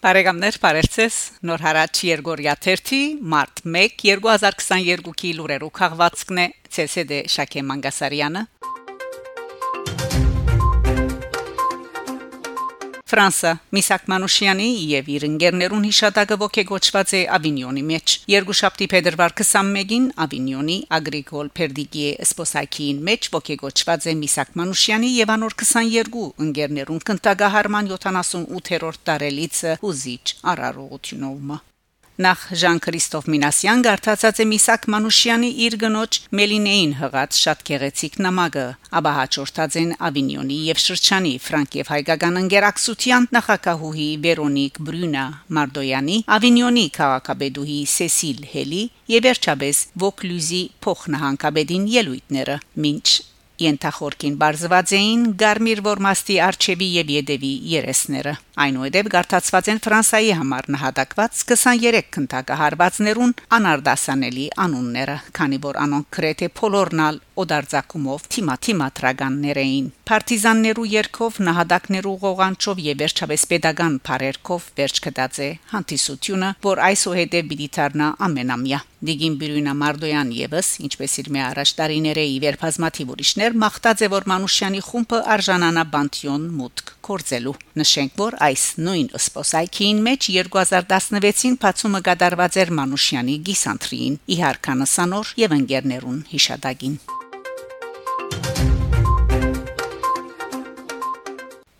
Բարեկամներ, բարերձես։ Նոր հարաճ Երգորիա 30 մարտ 1 2022-ի լուրերով քաղվածքն է ՑՍԴ Շակե Մանգասարյանը Ֆրանսա Միսակ Մանուշյանի եւ իր ընկերներուն հիշատակը ողեգոճված է Ավինյոնի մեջ։ Երկուշաբթի փետրվար 21-ին Ավինյոնի Ագրիկոլ Պերդիգի սպոսակին մեջ ողեգոճված է Միսակ Մանուշյանի եւ անոր 22 ընկերներուն կնտագահարման 78-րդ տարելիցը ուզիչ արարողությունով Նախ Ժան-Քրիստոֆ Մինասյան գարտացած է Միսակ Մանուշյանի իր գնոջ Մելինեին հղած շատ գեղեցիկ նամակը, ապա հաջորդած են Ավինյոնի եւ Շրջանի Ֆրանկ եւ հայկական ընկերակցության նախակահուհի Վերոնիկ Բրյունա Մարդոյանի, Ավինյոնի քաղաքաբեդուհի Սեսիլ Հելի եւ վերջաբես Վոկլյուզի փոխնահանգաբեդին ելույթները։ Մինչ Ենթախորքին բարձված էին Գարմիր Որմաստի արչեվի եւ Յեդեվի երեսները։ Այնուհետև գարտացված են Ֆրանսայի համար նահատակված 23 քննարկահարվածներուն անարդասանելի անունները, քանի որ անոնք քրեթե փոլորնալ օդարձակումով թիմաթիմատրականներ էին։ Պարտիզաններու երկով նահատակներու ղողանչով եւ վերջապես pedagogan բարերկով վերջ կդած է հանդիսությունը, որ այսուհետև պիտի դառնա ամենամյա։ Դիգին Բիրույնա Մարդոյան եւս, ինչպես իր մի առաջ տարիները ի վեր բազմաթիվ ուրիշներ, մաղթած է որ Մանուշյանի խումբը արժանանա բանտիոն մուտք կորձելու։ Նշենք, որ այս նույն սպոսայքին մեջ 2016-ին բացումը կատարված էր Մանուշյանի գիսանտրին՝ իհարքանսանոր եւ ընկերներուն հիշադակին։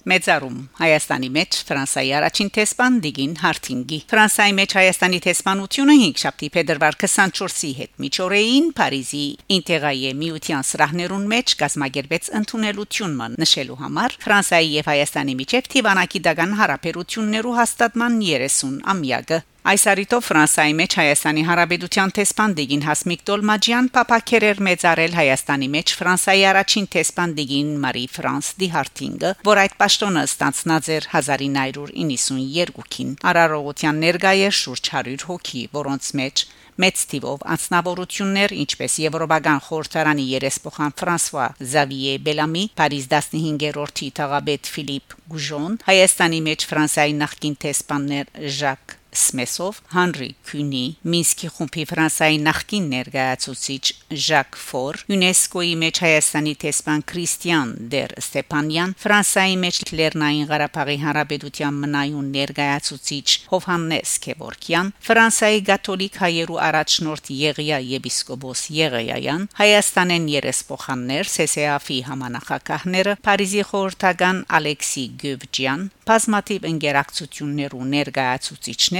Մեծարում Հայաստանի մեջ Ֆրանսայի առաջին տեսփան Դիգին Հարթինգի Ֆրանսայի մեջ Հայաստանի տեսփանությունը 5 շաբթի փետրվար 24-ի հետ միջօրեին Փարիզի Ինտեգրայե միության սրահներուն մեջ կազմակերպեց ընդունելությունը նշելու համար Ֆրանսայի եւ Հայաստանի միջև Տիվանակի դական հարաբերություններու հաստատման 30 ամյակը Այս արիտով Ֆրանսայի մեջ Հայաստանի Հանրապետության տեսփան Դիգին Հասմիկ Տոլմաջյան պապակերեր մեծարել Հայաստանի մեջ Ֆրանսայի առաջին տեսփան Դիգին Մարի Ֆրանս Դիհարտինգը, որ այդ պաշտոնը ստանցնած էր 1992-ին։ Արարողության ներկայ է շուրջ 100 հոգի, որոնց մեջ մեծ թիվով անձնավորություններ, ինչպես Եվրոպական խորհրդարանի երեսփոխան Ֆրանսուଆ Զավիե Բելամի, Փարիզ 15-րդ թագաբեդ Ֆիլիպ Գուժոն, Հայաստանի մեջ Ֆրանսիայի նախկին տեսփաններ Ժակ Սմեսով Հանրի Քյունի Մինսկի խումբի Ֆրանսայի նախկին ներկայացուցիչ Ժակ Ֆոր ՅՈՒՆԵՍԿՕ-ի մեջ Հայաստանի տեսփան Քրիստիան Դեր Ստեփանյան Ֆրանսայի մեջ Լեռնային Ղարաբաղի Հանրապետության մնայուն ներկայացուցիչ Հովհաննես Քևորքյան Ֆրանսայի Կաթոլիկ հայերու առաջնորդ Եղիա եպիսկոպոս Եղիայան Հայաստանեն երեսփոխաններ ՍՍԱՖ-ի համանախագահները Փարիզի խորհրդական Ալեքսի Գյուվջյան բազմաթիվ ինտերակցիաներ ու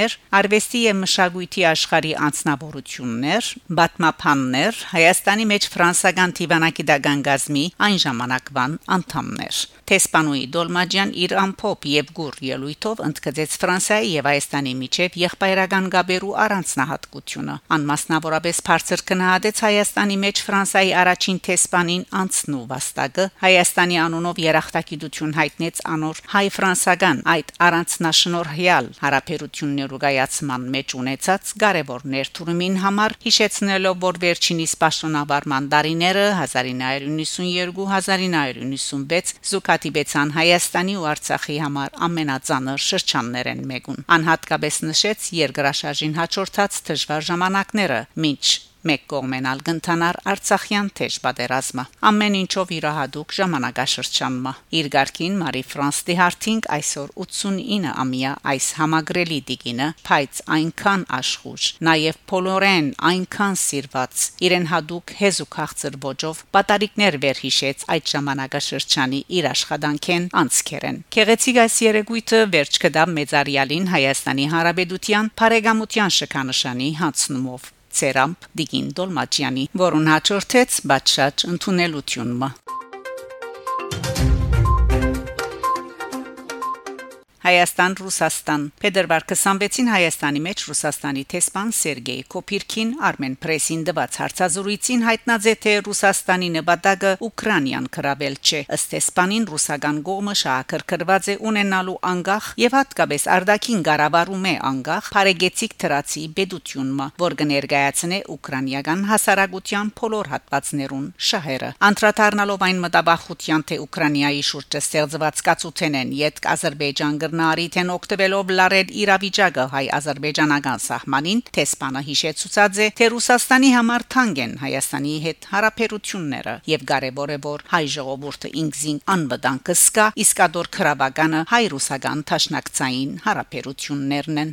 ներկայացուցիչներ, արվեստի եւ մշակույթի աշխարհի անձնավորություններ, բատմապաններ, Հայաստանի մեջ ֆրանսական Տիվանակի դագան գազմի այն ժամանակվան անդամներ։ Տեսպանուի Դոլմաջյան իր ամփոփ եւ գուր ելույթով ընդգծեց Ֆրանսիայի եւ Հայաստանի միջև եղբայրական գաբերու առանձնահատկությունը։ Անմասնավորապես բարձր կնահատեց Հայաստանի մեջ Ֆրանսիայի առաջին տեսպանին անցնու վաստակը Հայաստանի անունով երախտագիտություն հայտնեց անոր հայ-ֆրանսական այդ առանձնաշնորհյալ հարաբերություններու գայացման մեջ ունեցած կարևոր ներդրումին համար հիշեցնելով որ վերջինիս պաշտոնավարման տարիները 1992-1996 զուգ հատիբեցան Հայաստանի ու Արցախի համար ամենածանր շրջաններ են մեկուն անհատկապես նշեց երկրաշարժին հաջորդած դժվար ժամանակները ինչ մեկ կողմենալ գնթանար Արցախյան թեժ պատերազմը ամեն ինչով իրահադուկ ժամանակաշրջանմա իր ղարքին Մարի Ֆրանս Դիհարտինգ այսօր 89 ամյա այս համագրելի դիգինը փայծ այնքան աշխուժ նաև փոլորեն այնքան սիրված իրեն հադուկ հեզուկ հաղցր ոճով պատարիկներ վերհիշեց այդ ժամանակաշրջանի իր աշխատանքեն անցքերեն Քեղեցիկ այս երեգույթը վերջ կդավ մեծարյալին Հայաստանի Հանրապետության Փարեգամության շքանշանի հանցնումով Ցերամփ Դիգին Դոլմաչյանի, որուն հաջորդեց բաճշաճ ընդունելությունը Հայաստան Ռուսաստան Փետրվար 26-ին Հայաստանի մեջ Ռուսաստանի տեսփան Սերգեյ Կոպիրքին Armen Press-ին դված հարցազրույցին հայտնած է թե Ռուսաստանի նպատակը Ուկրաինան կրավել չէ ըստ տեսփանին ռուսական կողմը շահակրկրված է ունենալու անգախ եւ հատկապես արդակին գարավարում է անգախ Փարեգեցիկ դրացի բեդությունը որ կներկայացնե ուկրաինական հասարակության բոլոր հատվածներուն շահերը անդրադառնալով այն մտաբախության թե Ուկրաինայի շուրջ ստեղծված կացութեն են յետք Ադրբեջան կգրնարի թեն օկտոբելով լարել իրավիճակը հայ-ադրբեջանական սահմանին տեսփանը հիշեցուցած է թե Ռուսաստանի համար թանկ են Հայաստանի հետ հարաբերությունները եւ կարեւոր է որ հայ ժողովուրդը ինքզին անվտանգ կսկա իսկ ադոր քրավականը հայ-ռուսական տաշնակցային հարաբերություններն են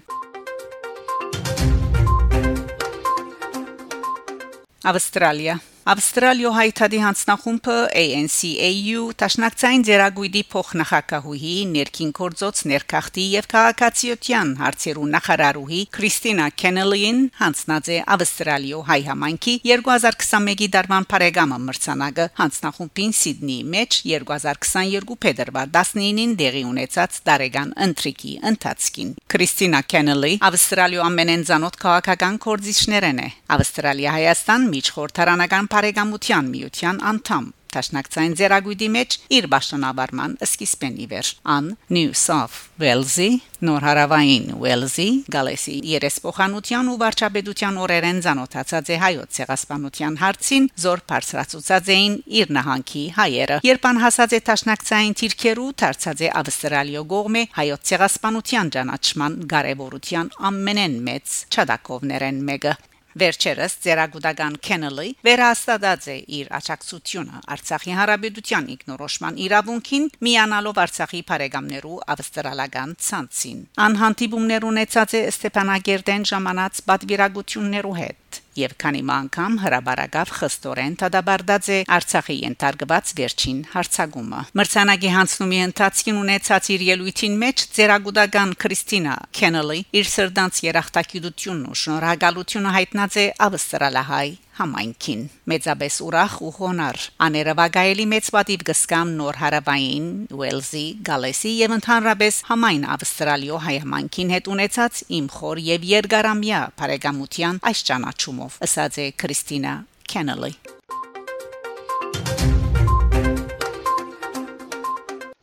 Ավստրալիա Ավստրալիո հայտարարի հանձնախումբը ANCAU տաշնակցային ձերագույդի փոխնախագահուհի ներքին գործոց ներքախտի եւ քաղաքացիության հարցերու նախարարուհի Քրիստինա Քենելին հանձնած է Ավստրալիո հայ համայնքի 2021-ի դարման բարեկամը մրցանակը հանձնախումբին Սիդնեի մեջ 2022 փետրվար 19-ին դեղի ունեցած տարեգան ընտրիկի ընթացքին Քրիստինա Քենելի Ավստրալիո ամենեն ցանոթ քաղաքական կորձիչներն է Ավստրալիա Հայաստան միջխորհրդարանական Բարեկամության միության անդամ Տաշնակցային ձերագույդի մեջ իր ճանապարհման սկիզբեն իվեր ան New South Wales-ի նոր հարավային Wales-ի Գալեսի երեսփոխանության ու վարչապետության օրերեն ցանոթացած է հայոց ցեղասպանության հարցին զոր բարձրացուցած էին իր նահանգի հայերը երբ անհասած է Տաշնակցային թիրքերու դարձած է Ավստրալիո գողմե հայոց ցեղասպանության ճանաչման կարևորության ամենեն մեծ չադակովներեն մեկը Վերջերս Ձերագուտական Քենելի վերահաստատած է իր աջակցությունը Արցախի հարաբերության իգնորոշման իրավունքին միանալով Արցախի բարեկամներու ավստրալական ցանցին։ Անհանդիպումներ ունեցած է Ստեփանագերդեն ժամանած պատվիրակություններու հետ եւ քանի անգամ հրաբարակավ խստորեն դադարդած է Արցախի ենթարկված վերջին հարցագումը։ Մրցանակի հանձնումի ընթացքին ունեցած իր ելույթին մեջ ծերագուդական Քրիստինա Քենելի իր սրտանց երախտագիտությունն ու շնորհակալությունը հայտնած է ավստրալահայ համայնքին մեծապես ուրախ ու հոնար աներավագայելի մեծ պատիվ գսկամ նոր հարավային Ուելզի Գալեսի եւ ընդհանրապես համայն Ավստրալիո հայամանքին հետ ունեցած իմ խոր եւ երկարամյա բարեկամության այս ճանաչումով ասաց է Քրիստինա Քենելի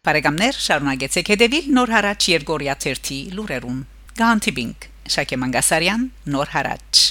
Բարեկամներ շարունակեցեք հետևել նոր հարաճ Երգորիա 1 լուրերուն Գանտիբինգ Շակե Մանգասարյան նոր հարաճ